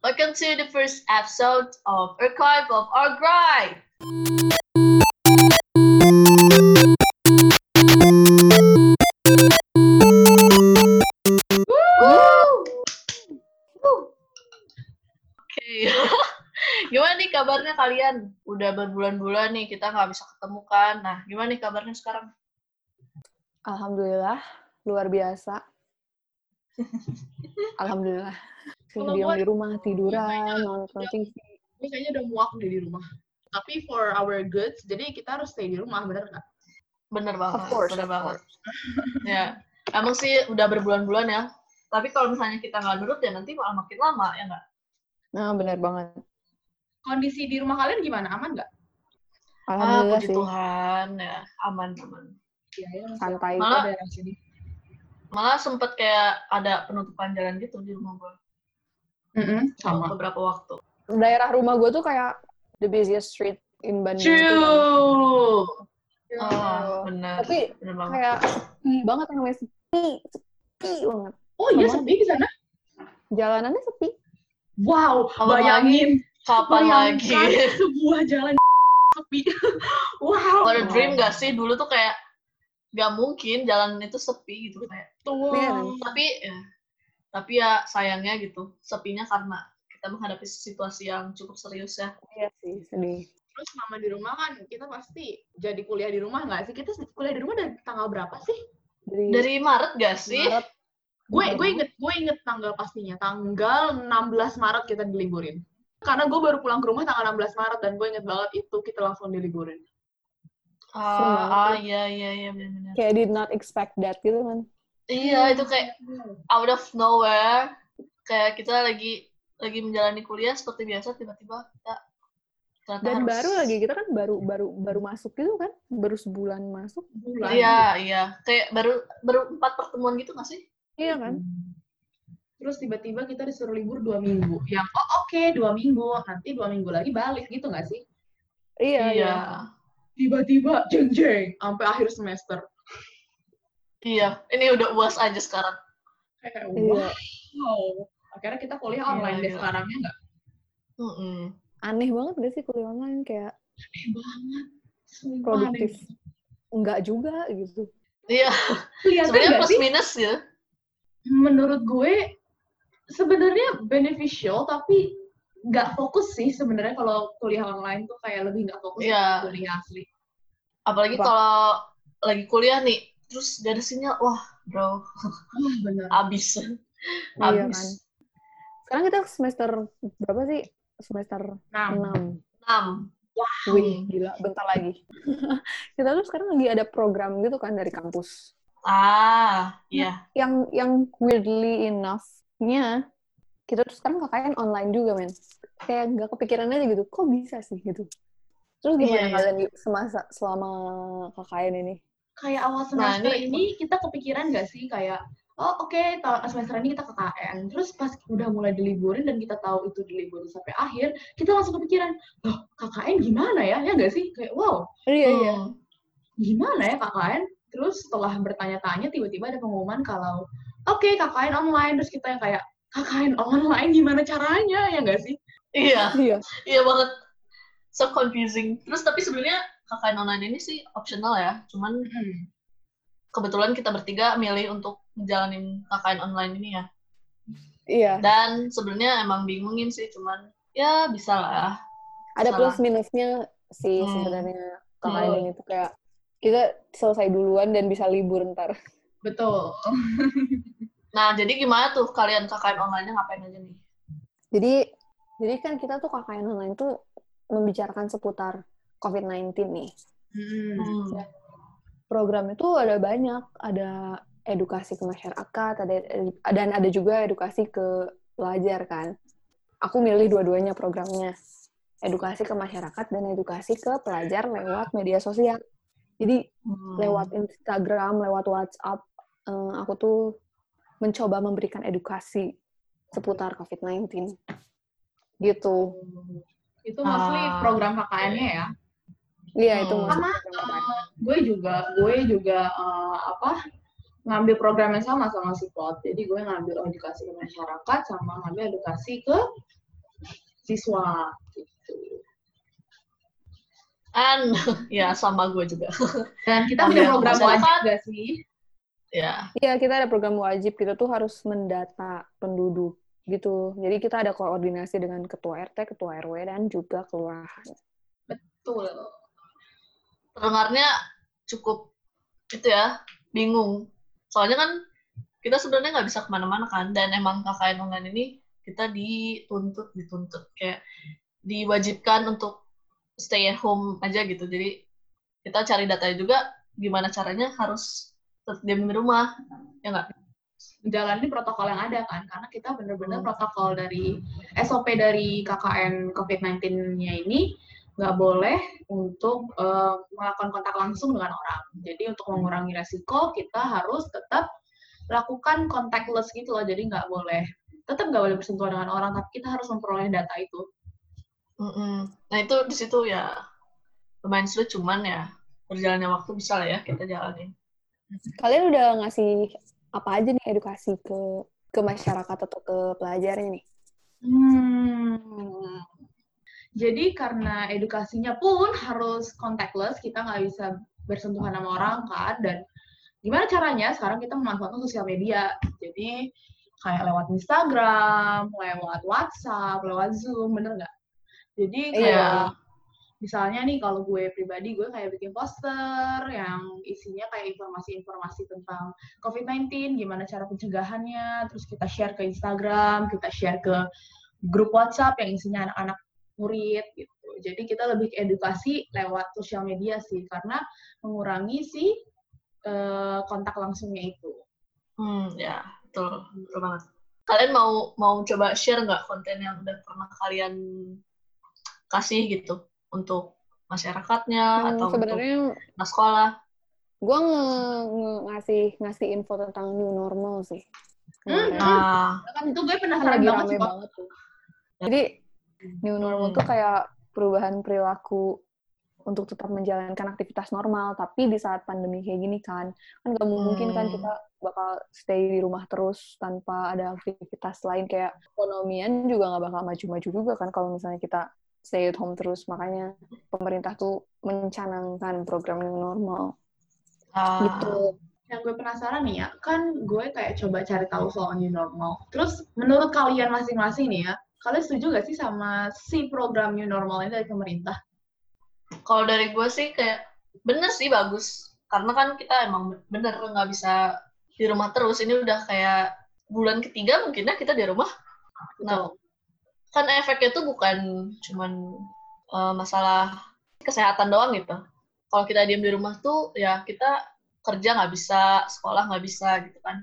Welcome to the first episode of Archive of Our Grind. Oke, gimana nih kabarnya kalian? Udah berbulan-bulan nih kita nggak bisa ketemu kan. Nah, gimana nih kabarnya sekarang? Alhamdulillah, luar biasa. Alhamdulillah. Kalau Diam di rumah, tiduran, kayaknya- nonton TV. Gue kayaknya udah muak deh di rumah. Tapi for our goods, jadi kita harus stay di rumah, bener nggak? Bener banget. Of course, bener of banget. course. ya, emang sih udah berbulan-bulan ya. Tapi kalau misalnya kita nggak nurut ya nanti malah makin lama ya nggak? Nah, benar banget. Kondisi di rumah kalian gimana? Aman nggak? Ah, Alhamdulillah puji sih. Tuhan ya, aman aman. Iya, ya. Santai. Malah- daerah sini. Malah sempet kayak ada penutupan jalan gitu di rumah gue Mm-mm, sama. beberapa waktu. Daerah rumah gue tuh kayak the busiest street in Bandung. Cuuu. Ya. Oh, bener. Tapi bener banget. kayak sepi banget namanya sepi, sepi banget. Oh iya, sepi di sana? Jalanannya sepi. Wow, Kapan bayangin. Kapan lagi? sebuah jalan sepi. wow. Ada dream gak sih dulu tuh kayak gak mungkin jalan itu sepi gitu kayak. Betul. Iya. Tapi ya, tapi ya sayangnya gitu sepinya karena kita menghadapi situasi yang cukup serius ya. Iya sih, sedih. Terus selama di rumah kan, kita pasti jadi kuliah di rumah nggak sih? Kita kuliah di rumah dari tanggal berapa sih? Dari, Dari Maret gak sih? Maret, gue gue Maret. inget gue inget tanggal pastinya tanggal 16 Maret kita diliburin karena gue baru pulang ke rumah tanggal 16 Maret dan gue inget banget itu kita langsung diliburin Ah, banget ah tuh. iya iya iya benar-benar. kayak did not expect that gitu kan. Iya itu kayak out of nowhere kayak kita lagi lagi menjalani kuliah seperti biasa tiba-tiba kita ternyata Dan harus- baru lagi kita kan baru baru baru masuk gitu kan, baru sebulan masuk. bulan Iya iya kayak baru baru empat pertemuan gitu nggak sih? Iya kan? terus tiba-tiba kita disuruh libur dua minggu yang oh oke dua minggu nanti dua minggu lagi balik gitu nggak sih Iya, iya. iya tiba-tiba jeng jeng sampai akhir semester iya ini udah uas aja sekarang. kayak Iya. wow akhirnya kita kuliah Gila, online deh gila. sekarangnya nggak Mm-mm. Aneh banget gak sih kuliah online kayak aneh banget Sumpah produktif. aneh. Enggak juga gitu. Iya sebenarnya plus sih minus ya. menurut gue sebenarnya beneficial tapi nggak fokus sih sebenarnya kalau kuliah online tuh kayak lebih nggak fokus Iya. daripada kuliah asli. Apalagi Apa? kalau lagi kuliah nih terus gak ada sinyal wah bro Wah bener. abis Iya abis kan. Sekarang kita semester berapa sih? Semester Nah, 6. enam Wih, gila, bentar lagi. kita tuh sekarang lagi ada program gitu kan dari kampus. ah iya Yang yang weirdly enough-nya kita tuh sekarang KKN online juga, men. Kayak nggak kepikiran aja gitu, kok bisa sih gitu. Terus gimana Iya, iya. kalian di- semasa selama KKN ini? kayak awal Nah, semester ini- ini kita kepikiran nggak sih kayak oh oke ta- semester ini kita KKN terus pas udah mulai diliburin dan kita tahu itu diliburin sampai akhir kita langsung kepikiran loh KKN gimana ya ya nggak sih kayak wow Iya, iya. Hmm. gimana ya KKN terus setelah bertanya-tanya tiba-tiba ada pengumuman kalau oke KKN online terus kita yang kayak KKN online gimana caranya ya nggak sih iya Iya. iya banget so confusing terus tapi sebenarnya KKN online ini sih optional ya. Cuman kebetulan kita bertiga milih untuk menjalani KKN online ini ya. Iya. dan sebenarnya emang bingungin sih cuman ya bisa lah. Ada plus minusnya sih Hmm. sebenarnya KKN ini tuh kayak kita selesai duluan dan bisa libur ntar. betul. Nah jadi gimana tuh kalian KKN online-nya ngapain aja nih? Jadi jadi kan kita tuh KKN online tuh membicarakan seputar COVID-19 nih. Hmm. Program itu ada banyak, ada edukasi ke masyarakat, ada dan ada juga edukasi ke pelajar kan. Aku milih dua-duanya programnya. Edukasi ke masyarakat dan edukasi ke pelajar lewat media sosial. Jadi Hmm. lewat Instagram, lewat WhatsApp, eh, aku tuh mencoba memberikan edukasi seputar COVID-19. Gitu. Itu mostly Ah. program KKN-nya ya Iya, itu Hmm. Karena. Eh, gue juga gue juga eh, apa ngambil program yang sama sama si Pot jadi gue ngambil edukasi ke masyarakat sama ngambil edukasi ke siswa. Gitu. And ya sama gue juga. Dan kita punya program wajib gak sih? Ya. Iya, kita ada program wajib. Kita tuh harus mendata penduduk gitu. Jadi kita ada koordinasi dengan ketua RT, ketua RW, dan juga kelurahan. Betul. Pendengarnya cukup itu ya, bingung. Soalnya kan kita sebenarnya nggak bisa ke mana-mana kan, dan emang KKN online ini kita dituntut, dituntut. Kayak diwajibkan untuk stay at home aja gitu. Jadi kita cari datanya juga gimana caranya harus tetap di rumah, ya nggak? Menjalani protokol yang ada kan, karena kita bener-bener protokol dari SOP dari KKN COVID-19-nya ini nggak boleh untuk uh, melakukan kontak langsung dengan orang. Jadi untuk mengurangi resiko kita harus tetap lakukan contactless gitu loh. Jadi nggak boleh tetap nggak boleh bersentuhan dengan orang, tapi kita harus memperoleh data itu. Mm -mm. Nah itu di situ ya lumayan sulit, cuman ya berjalannya waktu bisa lah ya kita jalanin. Kalian udah ngasih apa aja nih edukasi ke ke masyarakat atau ke pelajarnya nih? Hmm. Jadi karena edukasinya pun harus contactless, kita nggak bisa bersentuhan sama orang kan, dan gimana caranya sekarang kita memanfaatkan sosial media. Jadi kayak lewat Instagram, lewat WhatsApp, lewat Zoom, bener nggak? Jadi iya. kayak. Misalnya nih kalau gue pribadi gue kayak bikin poster yang isinya kayak informasi-informasi tentang COVID-19, gimana cara pencegahannya, terus kita share ke Instagram, kita share ke grup WhatsApp yang isinya anak-anak murid gitu. Jadi kita lebih edukasi lewat sosial media sih karena mengurangi si uh, kontak langsungnya itu. Hmm, ya, betul, betul banget. Kalian mau mau coba share nggak konten yang udah pernah kalian kasih gitu untuk masyarakatnya hmm, atau sebenarnya untuk sekolah? Gue nge, nge ngasih ngasih info tentang new normal sih. Hmm, nah, kan itu gue penasaran banget, banget tuh. Jadi New normal hmm. tuh kayak perubahan perilaku untuk tetap menjalankan aktivitas normal, tapi di saat pandemi kayak gini kan, kan gak mungkin kan hmm. kita bakal stay di rumah terus tanpa ada aktivitas lain kayak ekonomian juga nggak bakal maju-maju juga kan kalau misalnya kita stay at home terus makanya pemerintah tuh mencanangkan program yang normal uh. gitu yang gue penasaran nih ya kan gue kayak coba cari tahu soal new normal terus menurut kalian masing-masing nih ya kalian setuju gak sih sama si program new normal ini dari pemerintah? Kalau dari gue sih kayak bener sih bagus. Karena kan kita emang bener nggak bisa di rumah terus. Ini udah kayak bulan ketiga mungkin ya kita di rumah. Nah, kan efeknya tuh bukan cuman uh, masalah kesehatan doang gitu. Kalau kita diam di rumah tuh ya kita kerja nggak bisa, sekolah nggak bisa gitu kan.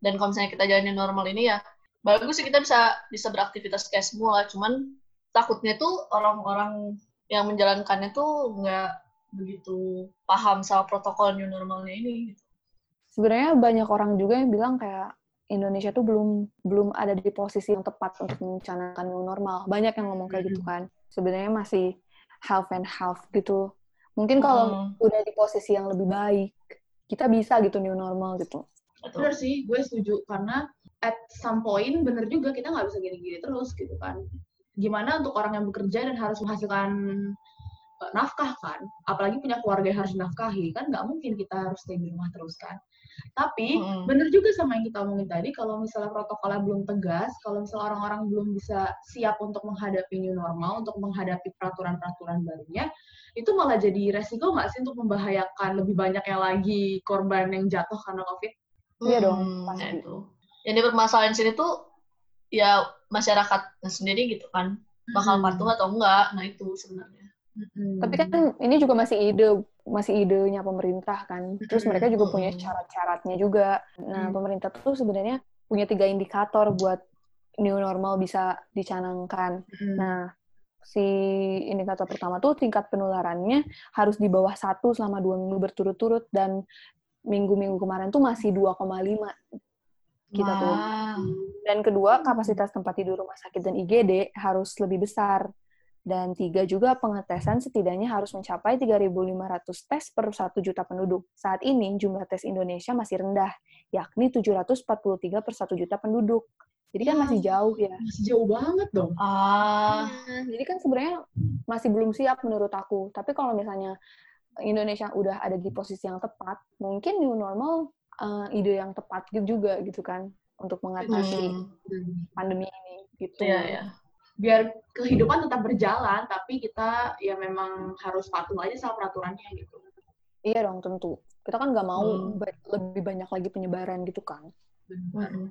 Dan kalau misalnya kita jalanin normal ini ya bagus sih kita bisa bisa beraktivitas kayak semua cuman takutnya tuh orang-orang yang menjalankannya tuh nggak begitu paham sama protokol new normalnya ini sebenarnya banyak orang juga yang bilang kayak Indonesia tuh belum belum ada di posisi yang tepat untuk mencanangkan new normal. Banyak yang ngomong kayak gitu kan. Sebenarnya masih half and half gitu. Mungkin kalau hmm. udah di posisi yang lebih baik kita bisa gitu new normal gitu. Benar sih gue setuju. Karena at some point bener juga kita nggak bisa gini-gini terus gitu kan. Gimana untuk orang yang bekerja dan harus menghasilkan uh, nafkah kan? Apalagi punya keluarga yang harus nafkahi kan nggak mungkin kita harus stay di rumah terus kan tapi hmm. bener juga sama yang kita omongin tadi kalau misalnya protokolnya belum tegas kalau misalnya orang-orang belum bisa siap untuk menghadapi new normal untuk menghadapi peraturan-peraturan barunya itu malah jadi resiko nggak sih untuk membahayakan lebih banyaknya lagi korban yang jatuh karena covid iya hmm, dong pasti itu yang dipermasalahin sini tuh ya masyarakat sendiri gitu kan bakal hmm. patuh atau enggak nah itu sebenarnya hmm. tapi kan ini juga masih ide masih idenya pemerintah kan. Terus mereka juga punya syarat-syaratnya juga. Nah pemerintah tuh sebenarnya punya tiga indikator buat new normal bisa dicanangkan. Nah si indikator pertama tuh tingkat penularannya harus di bawah satu selama dua minggu berturut-turut dan minggu-minggu kemarin tuh masih 2,5 kita wow. tuh. Dan kedua, kapasitas tempat tidur rumah sakit dan IGD harus lebih besar. Dan tiga juga pengetesan setidaknya harus mencapai 3.500 tes per 1 juta penduduk. Saat ini jumlah tes Indonesia masih rendah, yakni 743 per 1 juta penduduk. Jadi kan Ya. masih jauh ya. Masih jauh banget dong. Ah, Iya, Jadi kan sebenarnya masih belum siap menurut aku. Tapi kalau misalnya Indonesia udah ada di posisi yang tepat, mungkin new normal eh, ide yang tepat juga gitu kan untuk mengatasi hmm, pandemi ini gitu. iya ya. Biar kehidupan tetap berjalan, tapi kita ya memang harus patuh aja sama peraturannya gitu. Iya dong tentu. Kita kan nggak mau Hmm. ba- lebih banyak lagi penyebaran gitu kan. Benar. Mm-mm.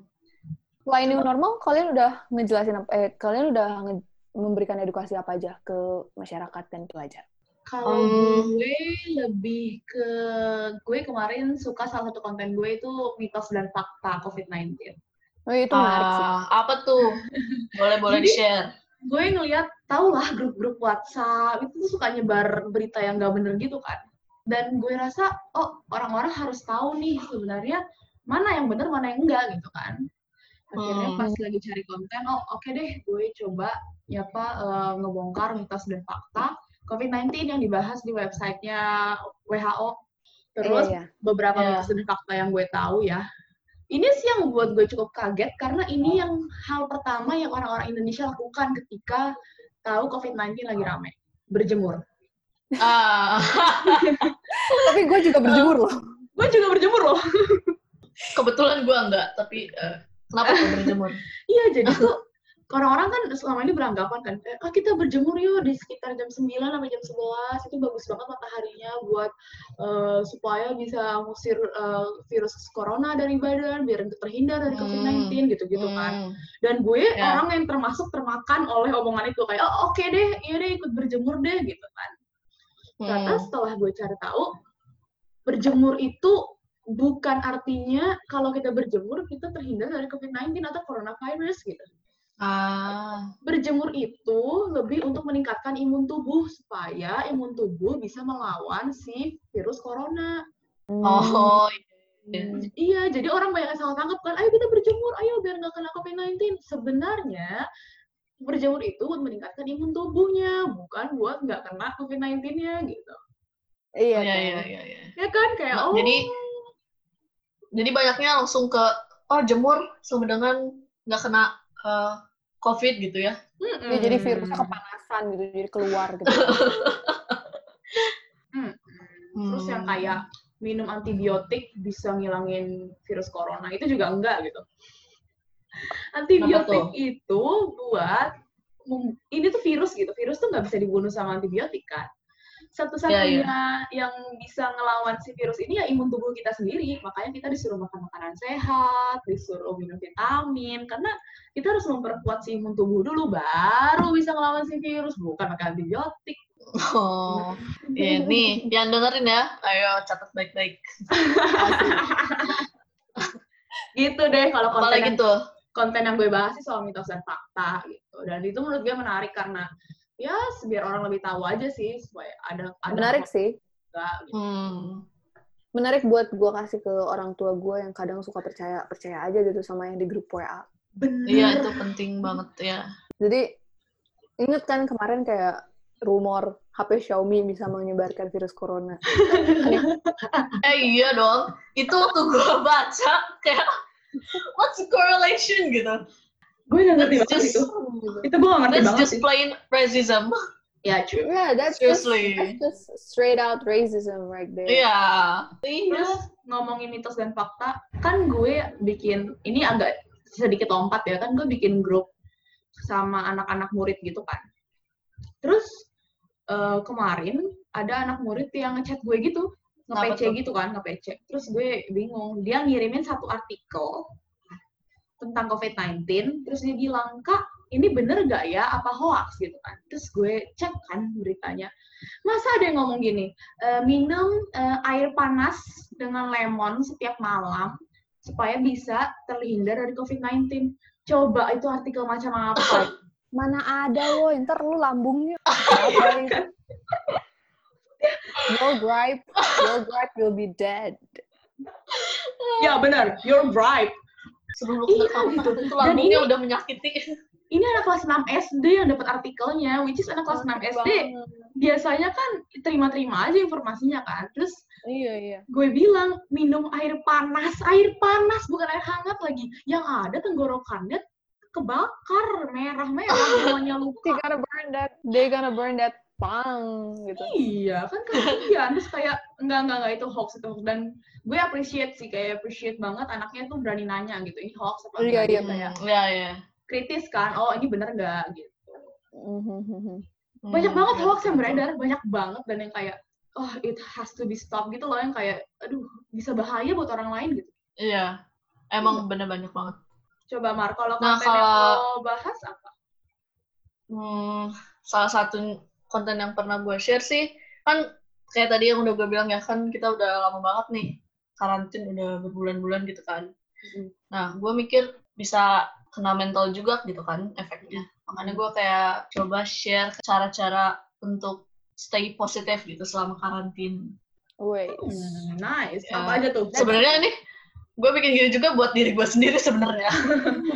Selain new normal, kalian udah ngejelasin apa? Eh, kalian udah nge- memberikan edukasi apa aja ke masyarakat dan pelajar? Kalau Hmm. gue lebih ke gue kemarin suka salah satu konten gue itu mitos dan fakta COVID-19. Oh itu menarik sih. Ah, apa tuh? Boleh boleh Jadi- di share. Gue ngeliat tau lah grup-grup WhatsApp itu tuh suka nyebar berita yang gak bener gitu kan. Dan gue rasa oh orang-orang harus tahu nih sebenarnya mana yang bener mana yang enggak gitu kan. Akhirnya Hmm. pas lagi cari konten, oh oke deh gue coba nyapa eh, ngebongkar mitos dan fakta COVID-19 yang dibahas di websitenya WHO. Terus Iya, iya. beberapa Iya. mitos dan fakta yang gue tahu ya. Ini sih yang membuat gue cukup kaget karena ini yang hal pertama yang orang-orang Indonesia lakukan ketika tahu COVID-19 lagi rame. Berjemur. Ah, Tapi gue juga berjemur loh. Gue juga berjemur loh. kebetulan gua enggak, tapi eh, kenapa tuh berjemur? Iya, jadi tuh orang-orang kan selama ini beranggapan kan, eh, ah kita berjemur yuk di sekitar jam 9 sampai jam 11, itu bagus banget mataharinya buat eh, supaya bisa ngusir eh, virus corona dari badan, biar terhindar dari Hmm. COVID-19 gitu-gitu kan. Hmm. Dan gue Ya. orang yang termasuk termakan oleh omongan itu kayak oh oke deh, iya deh ikut berjemur deh gitu kan. Ternyata Hmm. setelah gue cari tahu berjemur itu bukan artinya kalau kita berjemur kita terhindar dari COVID-19 atau coronavirus gitu. Ah, Berjemur itu lebih untuk meningkatkan imun tubuh supaya imun tubuh bisa melawan si virus corona. Hmm. oh, iya. Hmm. Iya, jadi orang banyak yang salah tangkap kan, ayo kita berjemur, ayo biar nggak kena COVID-19. Sebenarnya berjemur itu buat meningkatkan imun tubuhnya, bukan buat nggak kena COVID-19-nya gitu. Iya, iya, kan? iya, iya, iya. Ya kan kayak Nah, oh jadi- Jadi banyaknya langsung ke oh jemur sama dengan nggak kena eh, COVID gitu ya? mm-mm. Iya, jadi virusnya kepanasan gitu, jadi keluar gitu. Mm-mm. Terus yang Hmm. kayak minum antibiotik bisa ngilangin virus corona itu juga enggak gitu. Antibiotik itu buat ini tuh virus gitu. Virus tuh nggak bisa dibunuh sama antibiotik kan. Satu-satunya yang bisa ngelawan si virus ini ya imun tubuh kita sendiri. Makanya kita disuruh makan makanan sehat, disuruh minum vitamin karena kita harus memperkuat si imun tubuh dulu baru bisa ngelawan si virus, bukan pakai antibiotik. Oh, ya nih yang dengerin ya, ayo catat baik-baik. gitu deh kalau konten Apalagi yang, tuh? konten yang gue bahas sih soal mitos dan fakta gitu dan itu menurut gue menarik karena ya biar orang lebih tahu aja sih supaya ada ada Menarik sih. juga, gitu. Hmm. Menarik buat gue kasih ke orang tua gue yang kadang suka percaya percaya aja gitu sama yang di grup WA. bener Iya itu penting banget ya. Jadi inget kan kemarin kayak rumor HP Xiaomi bisa menyebarkan virus corona. Eh iya dong, itu waktu gue baca kayak what's the correlation gitu? Gue gak ngerti That's banget just itu. Itu gue gak ngerti that's banget just sih. plain racism. ya cuy Yeah, that's just, that's just straight out racism right there. Iya. terus ngomongin mitos dan fakta kan gue bikin ini agak sedikit lompat ya kan gue bikin grup sama anak-anak murid gitu kan. Terus eh, kemarin ada anak murid yang ngechat gue gitu nge-PC gitu kan nge-PC. Terus gue bingung dia ngirimin satu artikel tentang COVID-19 terus dia bilang kak ini bener gak ya? Apa hoax? Gitu kan. Terus gue cek kan beritanya. Masa ada yang ngomong gini "Eh, minum eh, air panas dengan lemon setiap malam supaya bisa terhindar dari COVID-19 coba itu artikel macam apa? Mana ada lo, ntar lu lambungnya? Your gripe, your gripe will be dead. ya benar you're right Sebelum Iya, iya, gitu. itu Dan ini- udah menyakiti. ini anak kelas 6 SD yang dapat artikelnya which is anak kelas 6 SD Banget. biasanya kan terima-terima aja informasinya kan terus Iya, iya. gue bilang minum air panas air panas bukan air hangat lagi yang ada tenggorokannya kebakar merah-merah semuanya luka. They gonna burn that, they gonna burn that pang gitu. Iya, kan kasihan. Terus kayak, enggak, enggak, enggak, itu hoax, itu hoax. Dan gue appreciate sih, kayak appreciate banget anaknya tuh berani nanya gitu, ini hoax apa Iya, enggak, iya, kayak Iya, iya. kritis kan, oh ini bener enggak, gitu. Banyak Hmm, banget oke, hoax yang beredar, banyak banget, dan yang kayak, oh it has to be stopped gitu loh, yang kayak, aduh, bisa bahaya buat orang lain gitu. Iya. Emang bener banyak banget. Coba Mar, kalau Nah, kalau- lo bahas apa? Hmm, salah satu konten yang pernah gue share sih, kan kayak tadi yang udah gue bilang ya, kan kita udah lama banget nih, karantin udah berbulan-bulan gitu kan. Nah, gue mikir bisa kena mental juga gitu kan efeknya. Makanya gue kayak coba share cara-cara untuk stay positif gitu selama karantin. Wait. Hmm, nice, Ya. apa aja tuh? Sebenarnya nih, gue bikin gini juga buat diri gue sendiri sebenarnya.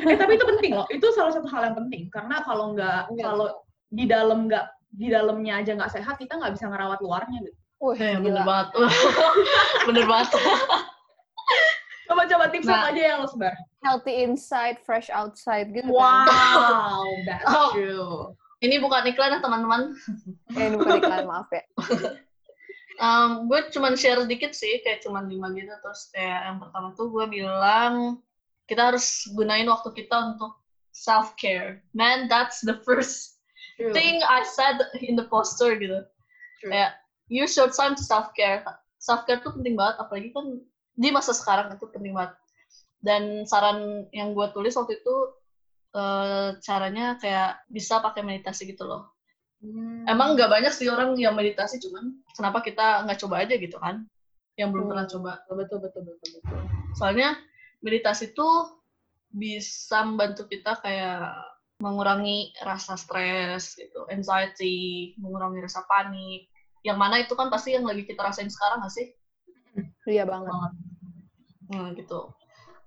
eh tapi itu penting loh itu salah satu hal yang penting karena kalau nggak Iya. kalau di dalam nggak di dalamnya aja nggak sehat kita nggak bisa ngerawat luarnya gitu Wih, Eh, bener gila. banget. bener banget. coba coba tips Nah. apa aja yang lo sebar Healthy inside, fresh outside gitu kan. wow that's Oh. true Ini bukan iklan ya teman-teman. Eh, ini bukan iklan, maaf ya. Um, gue cuman share sedikit sih, kayak cuman lima gitu. Terus kayak yang pertama tuh gue bilang, kita harus gunain waktu kita untuk self-care. Man, that's the first true, thing I said in the poster gitu. true. Kayak, use your time to self-care. Self-care tuh penting banget, apalagi kan di masa sekarang itu penting banget. Dan saran yang gue tulis waktu itu, eh, caranya kayak bisa pakai meditasi gitu loh. Hmm. Emang nggak banyak sih orang yang meditasi, cuman kenapa kita nggak coba aja gitu kan? Yang belum Hmm. pernah coba. betul betul betul betul Soalnya meditasi tuh bisa membantu kita kayak mengurangi rasa stres gitu, anxiety, mengurangi rasa panik. Yang mana itu kan pasti yang lagi kita rasain sekarang nggak sih? Iya banget. banget Nah, gitu.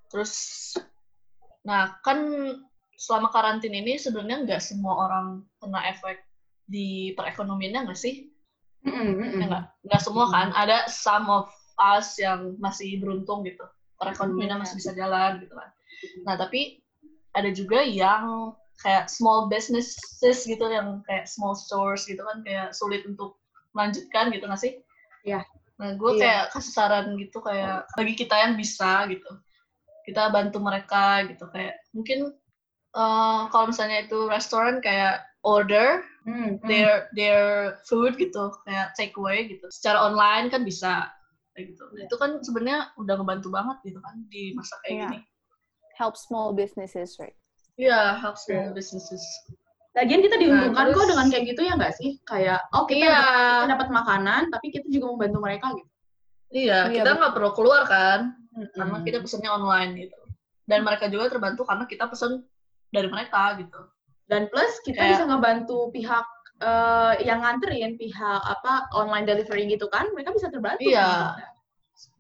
Terus, nah kan selama karantin ini sebenarnya nggak semua orang kena efek di perekonomiannya nggak sih? Ya nggak, nggak semua kan. Ada some of us yang masih beruntung gitu. Perekonomiannya Iya. masih bisa jalan gitu kan. Nah, tapi ada juga yang kayak small businesses gitu, yang kayak small stores gitu kan, kayak sulit untuk melanjutkan gitu nggak sih? Iya. Nah, gue Iya. kayak kasih saran gitu, kayak bagi kita yang bisa gitu. Kita bantu mereka gitu, kayak mungkin eh, kalau misalnya itu restoran kayak order Mm, mm. their their food gitu kayak take away gitu secara online kan bisa kayak gitu Iya. itu kan sebenarnya udah ngebantu banget gitu kan di masa kayak Iya. gini Help small businesses, right? Iya, help small businesses Lagian kita diuntungkan terus- kok dengan kayak gitu ya nggak sih? Kayak oh kita, Iya. kita dapat makanan tapi kita juga membantu mereka gitu. iya Iya, kita nggak perlu keluar kan Mm-mm. karena kita pesennya online gitu dan mereka juga terbantu karena kita pesen dari mereka gitu Dan plus kita Kayak- bisa ngebantu pihak eh, yang nganterin pihak apa online delivery gitu kan, mereka bisa terbantu. Iya. kan?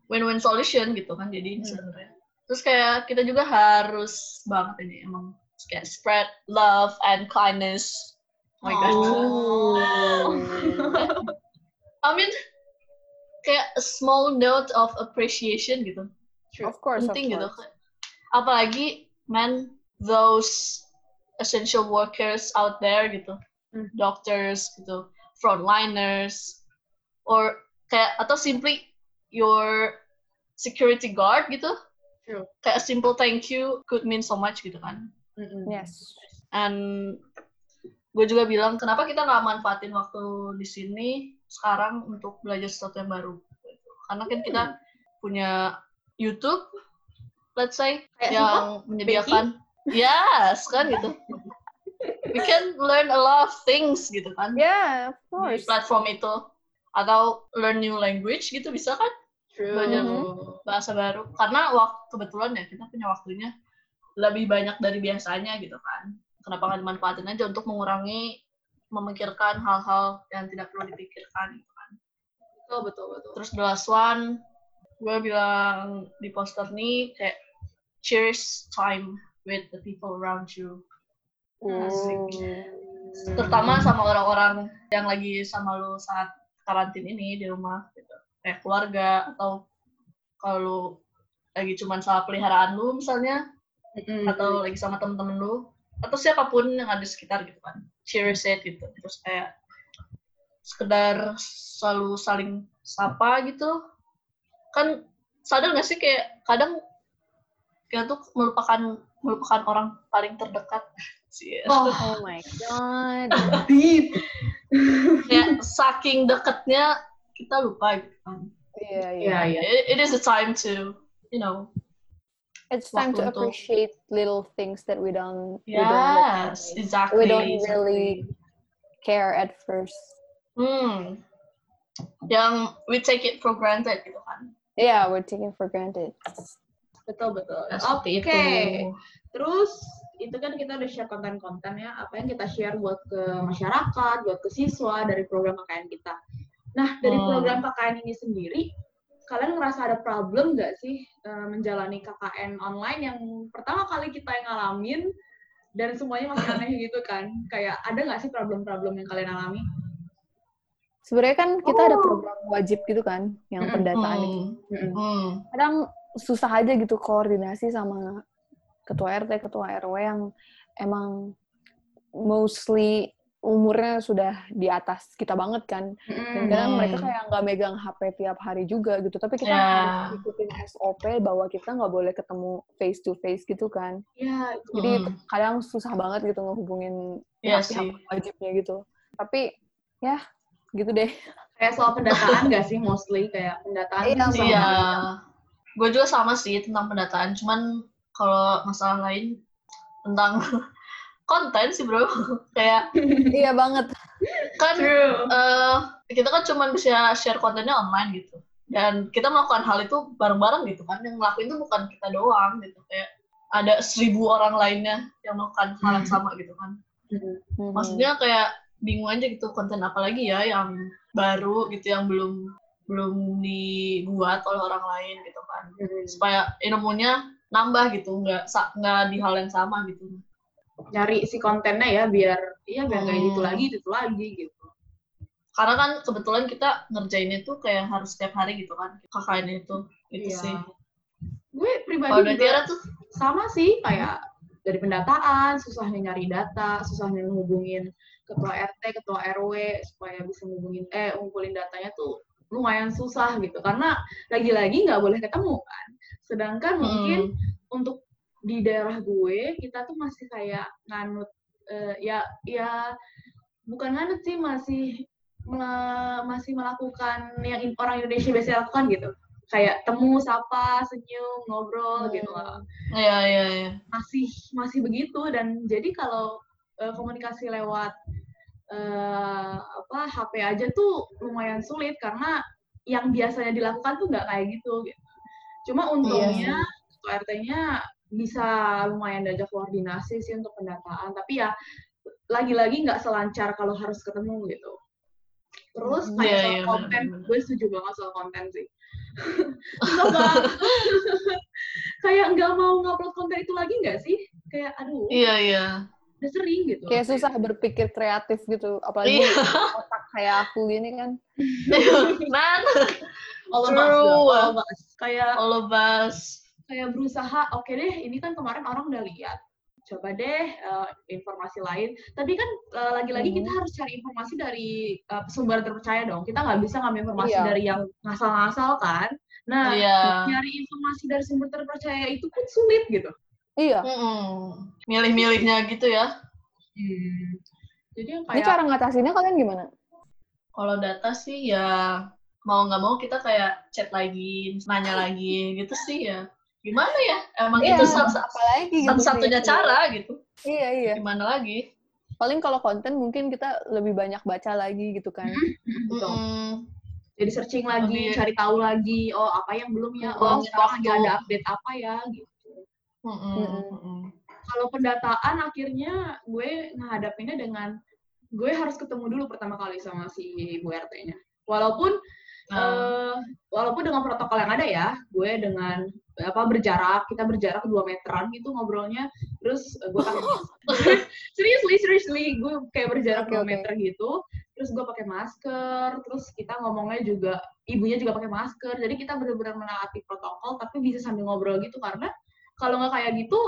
win-win solution gitu kan jadi Hmm. sebenarnya terus kayak kita juga harus banget ini emang kayak spread love and kindness oh my god. I mean kayak a small note of appreciation gitu True. Of course, of penting gitu course. apalagi man those essential workers out there gitu Hmm. doctors gitu frontliners or kayak atau simply your security guard gitu True. kayak a simple thank you could mean so much gitu kan Mm-mm. Yes. and gue juga bilang kenapa kita nggak manfaatin waktu di sini sekarang untuk belajar sesuatu yang baru karena kan kita punya YouTube let's say Kayak yang menyediakan yes kan gitu we can learn a lot of things gitu kan Yeah, of di course. platform itu atau learn new language gitu bisa kan True. belajar Mhm. bahasa baru karena waktu kebetulan ya kita punya waktunya lebih banyak dari biasanya gitu kan kenapa nggak dimanfaatin aja untuk mengurangi memikirkan hal-hal yang tidak perlu dipikirkan gitu kan Betul, betul, betul. terus the last one gue bilang di poster nih kayak cherish time with the people around you Asik. terutama sama orang-orang yang lagi sama lu saat karantin ini di rumah gitu. kayak keluarga atau kalau lagi cuman sama peliharaan lu misalnya Mm-mm. atau lagi sama temen-temen lu atau siapa pun yang ada di sekitar gitu kan cherish it gitu terus kayak sekedar selalu saling sapa gitu kan sadar gak sih kayak kadang kita tuh melupakan melupakan orang paling terdekat sih Oh, Oh my god. deep. kayak saking deketnya kita lupa gitu kan Iya, iya. Iya, iya. it, it is a time to you know It's time to untuk- appreciate little things that we don't we don't yes exactly we don't exactly. really care at first. hmm yang we take it for granted gitu kan Yeah, we're taking for granted. Betul, betul. Oke. seperti itu Terus itu kan kita udah share konten-konten ya, apa yang kita share buat ke masyarakat, buat ke siswa dari program KKN kita. Nah, dari Hmm. program KKN ini sendiri, kalian ngerasa ada problem nggak sih eh, menjalani KKN online yang pertama kali kita yang ngalamin dan semuanya masih aneh gitu kan? Kayak ada nggak sih problem-problem yang kalian alami? Sebenarnya kan kita ada Oh. program wajib gitu kan, yang pendataan itu. hmm. Mm-mm. Hmm. Kadang susah aja gitu koordinasi sama ketua RT, ketua RW yang emang mostly umurnya sudah di atas kita banget kan. Dan kadang Hmm. mereka kayak nggak megang HP tiap hari juga gitu. Tapi kita Ya. harus ikutin SOP bahwa kita nggak boleh ketemu face to face gitu kan. Ya, itu. Jadi Mm. kadang susah banget gitu ngehubungin pihak-pihak sih. wajibnya gitu. Tapi ya gitu deh. kayak soal pendataan nggak sih mostly kayak pendataan Iya, soal- Iya, gue juga sama sih tentang pendataan. Cuman kalau masalah lain tentang konten sih bro, kayak iya banget. kan True. eh, kita kan cuma bisa share kontennya online gitu. Dan kita melakukan hal itu bareng-bareng gitu kan. Yang ngelakuin itu bukan kita doang gitu. Kayak ada seribu orang lainnya yang melakukan hal yang Hmm. sama gitu kan. Mhm. Maksudnya kayak bingung aja gitu konten apa lagi ya yang baru gitu yang belum belum dibuat oleh orang lain gitu kan. Mm-mm. supaya ilmunya nambah gitu nggak nggak di hal yang sama gitu nyari si kontennya ya biar iya biar nggak Hmm. itu lagi itu lagi gitu. Karena kan kebetulan kita ngerjain itu kayak harus setiap hari gitu kan KKN itu itu Iya. sih. Gue pribadi dari juga Tiara tuh? sama sih kayak dari pendataan susahnya nyari data susahnya ngehubungin ketua RT ketua RW supaya bisa ngubungin eh ngumpulin datanya tuh lumayan susah gitu. Karena lagi-lagi nggak boleh ketemu kan. Sedangkan mungkin hmm, untuk di daerah gue kita tuh masih kayak nganut eh, ya ya bukan nganut sih masih mela- masih melakukan yang orang Indonesia biasa lakukan gitu kayak temu sapa senyum ngobrol Hmm. gitu loh iya iya iya masih masih begitu dan jadi kalau eh, komunikasi lewat eh, apa HP aja tuh lumayan sulit karena yang biasanya dilakukan tuh nggak kayak gitu gitu. Cuma untungnya ketua RT-nya bisa lumayan diajak koordinasi sih untuk pendataan, tapi ya lagi-lagi nggak selancar kalau harus ketemu gitu. Terus Hmm, kayak iya, soal iya, konten, benar-benar. gue setuju banget soal konten sih. Kayak nggak mau ngupload konten itu lagi nggak sih? Kayak aduh, iya iya udah sering gitu. Kayak susah berpikir kreatif gitu, apalagi Iya. otak kayak aku gini kan. man all of us, all of us. Kayak all of us kayak berusaha, oke deh, ini kan kemarin orang udah lihat. Coba deh eh, informasi lain. Tapi kan eh, lagi-lagi Mhm. kita harus cari informasi dari eh, sumber terpercaya dong. Kita nggak bisa ngambil informasi Iya. dari yang ngasal-ngasal kan. Nah, iya nyari informasi dari sumber terpercaya itu pun sulit gitu. Iya. Mm-mm. milih-milihnya gitu ya Jadi yang Ini kayak cara ngatasinnya kalian gimana? kalau data sih ya mau nggak mau kita kayak chat lagi nanya lagi gitu sih ya gimana ya emang Iya, itu satu apalagi gitu satu-satunya sih. cara gitu Iya, iya. gimana lagi Paling kalau konten mungkin kita lebih banyak baca lagi gitu kan. Betul. Mm-mm. jadi searching lagi, Lebih- cari tahu lagi, oh apa yang belum ya, oh Buang sekarang lagi ada update apa ya gitu. Mm-mm. Mm-mm. Mm-mm. kalau pendataan akhirnya gue menghadapinya dengan gue harus ketemu dulu pertama kali sama si Bu RT-nya. Walaupun Eh, walaupun dengan protokol yang ada ya, gue dengan apa berjarak, kita berjarak dua meteran gitu ngobrolnya, terus eh, gue pakai masker. seriously, seriously, gue kayak berjarak dua oke. meter gitu, terus gue pakai masker, terus kita ngomongnya juga ibunya juga pakai masker, jadi kita benar-benar menaati protokol, tapi bisa sambil ngobrol gitu karena kalau nggak kayak gitu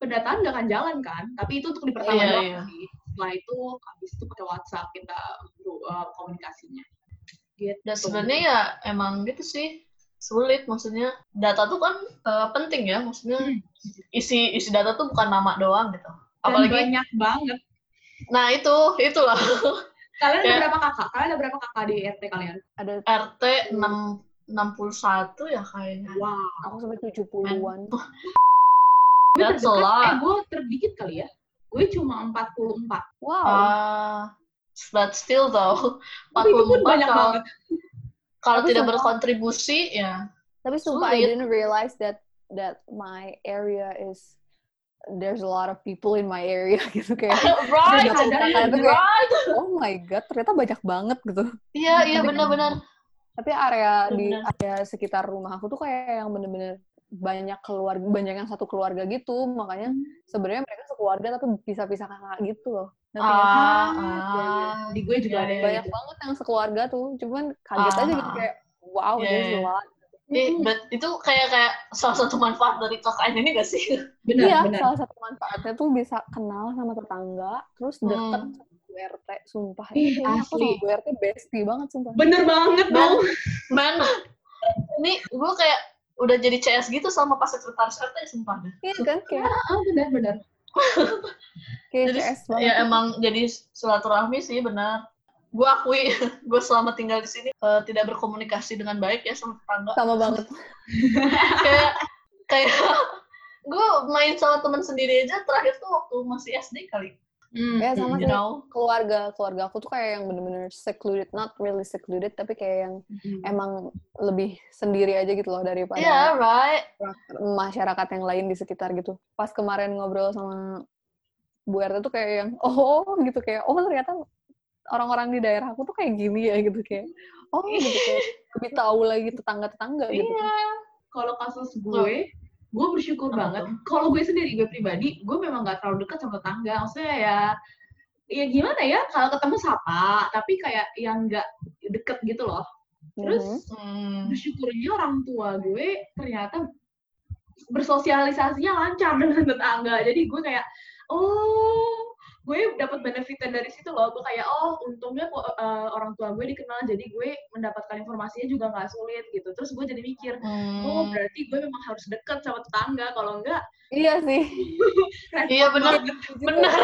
pendataan nggak akan jalan kan? Tapi itu untuk di pertama Iya, doang sih. Setelah itu habis itu pakai WhatsApp kita uh, komunikasinya gitu. Dan sebenarnya ya emang gitu sih sulit maksudnya. Data tuh kan eh, penting ya maksudnya Hmm. isi isi data tuh bukan nama doang gitu. Dan apalagi banyak banget. Nah itu itulah. Kalian ada Kayak- berapa kakak? Kalian ada berapa kakak di RT kalian? Ada RT 6 61 ya kayaknya. Wow. Aku sampai 70-an. gue That's a terdekat lot. eh gue terdikit kali ya. Gue cuma 44 Wow. Ah, but still though tapi itu pun 44 banyak kalau, banget kalau tidak sumpah- berkontribusi ya Tapi sumpah I sulit. didn't realize that that my area is there's a lot of people in my area gitu kayak right tuh kayak, right oh my god ternyata banyak banget gitu. iya iya Tapi- benar-benar Tapi area di Bener. area sekitar rumah aku tuh kayak yang bener-bener banyak keluarga banyak yang satu keluarga gitu makanya sebenarnya mereka sekeluarga tapi pisah-pisah kakak gitu loh. Sih? ah, Iya, iya. ah. di gue juga Iya, ada iya, banyak gitu. banget yang sekeluarga tuh cuman kaget aja gitu Ah. kayak wow Iya, there's iya. a lot. But itu kayak kayak salah satu manfaat dari KKN ini gak sih? benar iya, benar salah satu manfaatnya tuh bisa kenal sama tetangga, terus deket Hmm. sama Bu RT, sumpah. Ih, Ini aku asli. sama Bu RT bestie banget, sumpah. bener banget dong man, ini gue kayak udah jadi CS gitu sama pas sekretaris RT sumpah. Iya kan, kayak, ah benar benar kayak Jadi. Ya emang jadi silaturahmi sih benar. Gue akui, gue selama tinggal di sini eh, tidak berkomunikasi dengan baik ya sama tetangga. Sama banget. kayak kayak gue main sama teman sendiri aja terakhir tuh waktu masih SD kali. Hmm, Ya, sama You sih. know? Keluarga, keluarga aku tuh kayak yang bener-bener secluded, not really secluded, tapi kayak yang emang lebih sendiri aja gitu loh daripada Yeah, right. masyarakat yang lain di sekitar gitu. Pas kemarin ngobrol sama Bu RT tuh kayak yang, oh gitu kayak, oh ternyata orang-orang di daerah aku tuh kayak gini ya gitu kayak, oh gitu kayak lebih tahu lagi tetangga-tetangga gitu. Iya. kalau kasus gue gue bersyukur banget. kalau gue sendiri gue pribadi gue memang nggak terlalu dekat sama tetangga maksudnya ya ya gimana ya kalau ketemu sapa tapi kayak yang nggak deket gitu loh. Terus Mhm. Hmm. bersyukurnya orang tua gue ternyata bersosialisasinya lancar dengan tetangga. Jadi gue kayak oh gue dapat benefitnya dari situ loh gue kayak oh untungnya kok, eh, orang tua gue dikenal jadi gue mendapatkan informasinya juga nggak sulit gitu terus gue jadi mikir oh Hmm. berarti gue memang harus dekat sama tetangga kalau enggak Iya sih. Iya, bener. banget. Benar.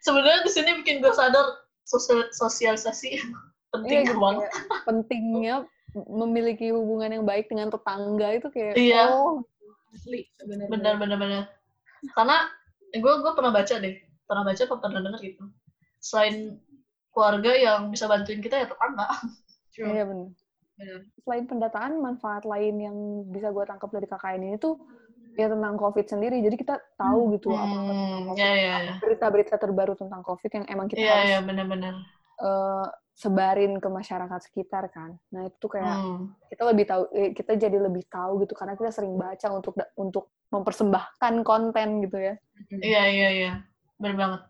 Sebenarnya di sini bikin gue sadar sosial sosialisasi penting Iya gitu, banget. kayak pentingnya memiliki hubungan yang baik dengan tetangga itu kayak Iya. oh asli Benar benar benar. Karena gue gue pernah baca deh, pernah baca apa pernah dengar gitu. Selain keluarga yang bisa bantuin kita ya tetangga. Iya benar. Bener. Selain pendataan, manfaat lain yang bisa gue tangkap dari KKN ini tuh ya tentang COVID sendiri. Jadi kita tahu gitu apa Hmm, ya ya ya. berita-berita terbaru tentang COVID yang emang kita Iya harus ya benar-benar. eh, sebarin ke masyarakat sekitar kan. Nah itu tuh kayak Hmm. kita lebih tahu, eh, kita jadi lebih tahu gitu karena kita sering baca untuk untuk mempersembahkan konten gitu ya. Iya iya iya. Benar banget.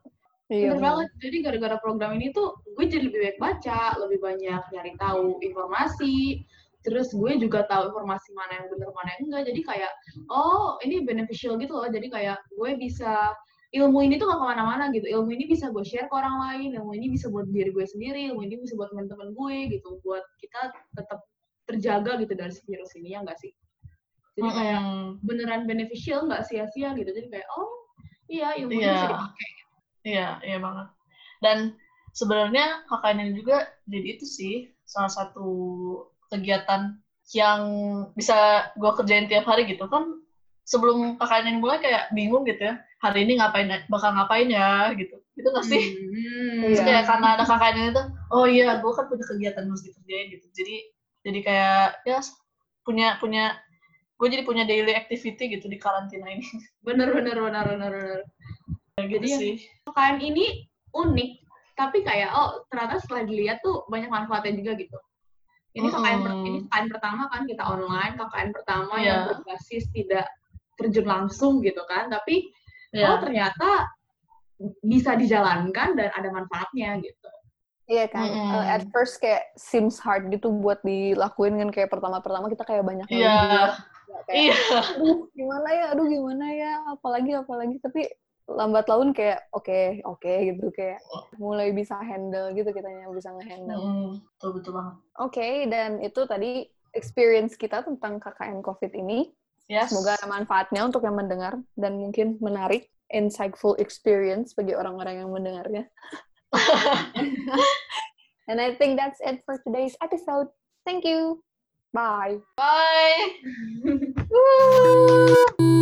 Bener bener. banget. Jadi gara-gara program ini tuh gue jadi lebih baik baca, lebih banyak nyari tahu informasi. Terus gue juga tahu informasi mana yang benar mana yang enggak. Jadi kayak oh ini beneficial gitu loh. Jadi kayak gue bisa ilmu ini tuh gak ke mana-mana gitu. Ilmu ini bisa gue share ke orang lain. Ilmu ini bisa buat diri gue sendiri. Ilmu ini bisa buat teman-teman gue gitu. Buat kita tetap terjaga gitu dari virus ini ya enggak sih? Jadi kayak beneran beneficial nggak sia-sia gitu. Jadi kayak oh iya ilmu ini Iya. bisa dipakai. Iya, iya banget. Dan sebenarnya KKN ini juga jadi itu sih salah satu kegiatan yang bisa gue kerjain tiap hari gitu kan sebelum KKN ini mulai kayak bingung gitu ya hari ini ngapain bakal ngapain ya gitu gitu nggak sih Hmm. Terus Iya. kayak karena ada KKN ini tuh oh iya gue kan punya kegiatan harus dikerjain gitu jadi jadi kayak ya punya punya gue jadi punya daily activity gitu di karantina ini. Bener bener bener bener bener. Kayak gitu Jadi ya- sih. KKN ini unik tapi kayak oh ternyata setelah dilihat tuh banyak manfaatnya juga gitu. Ini KKN ini KKN pertama kan kita online KKN pertama Iya. yang berbasis tidak terjun langsung gitu kan. Tapi oh ya ternyata bisa dijalankan dan ada manfaatnya gitu. Iya kan, Mm-mm. Uh, at first kayak seems hard gitu buat dilakuin kan kayak pertama-pertama kita kayak banyak Iya. nggak kayak Iya. aduh gimana ya? Aduh gimana ya? Apalagi apalagi. Tapi lambat laun kayak oke oke gitu. Kayak mulai bisa handle gitu kitanya bisa ngehandle. Mm, betul betul banget. oke dan itu tadi experience kita tentang KKN COVID ini. Yes. semoga ada manfaatnya untuk yang mendengar dan mungkin menarik insightful experience bagi orang-orang yang mendengarnya. And I think that's it for today's episode. Thank you bye Bye. Woo!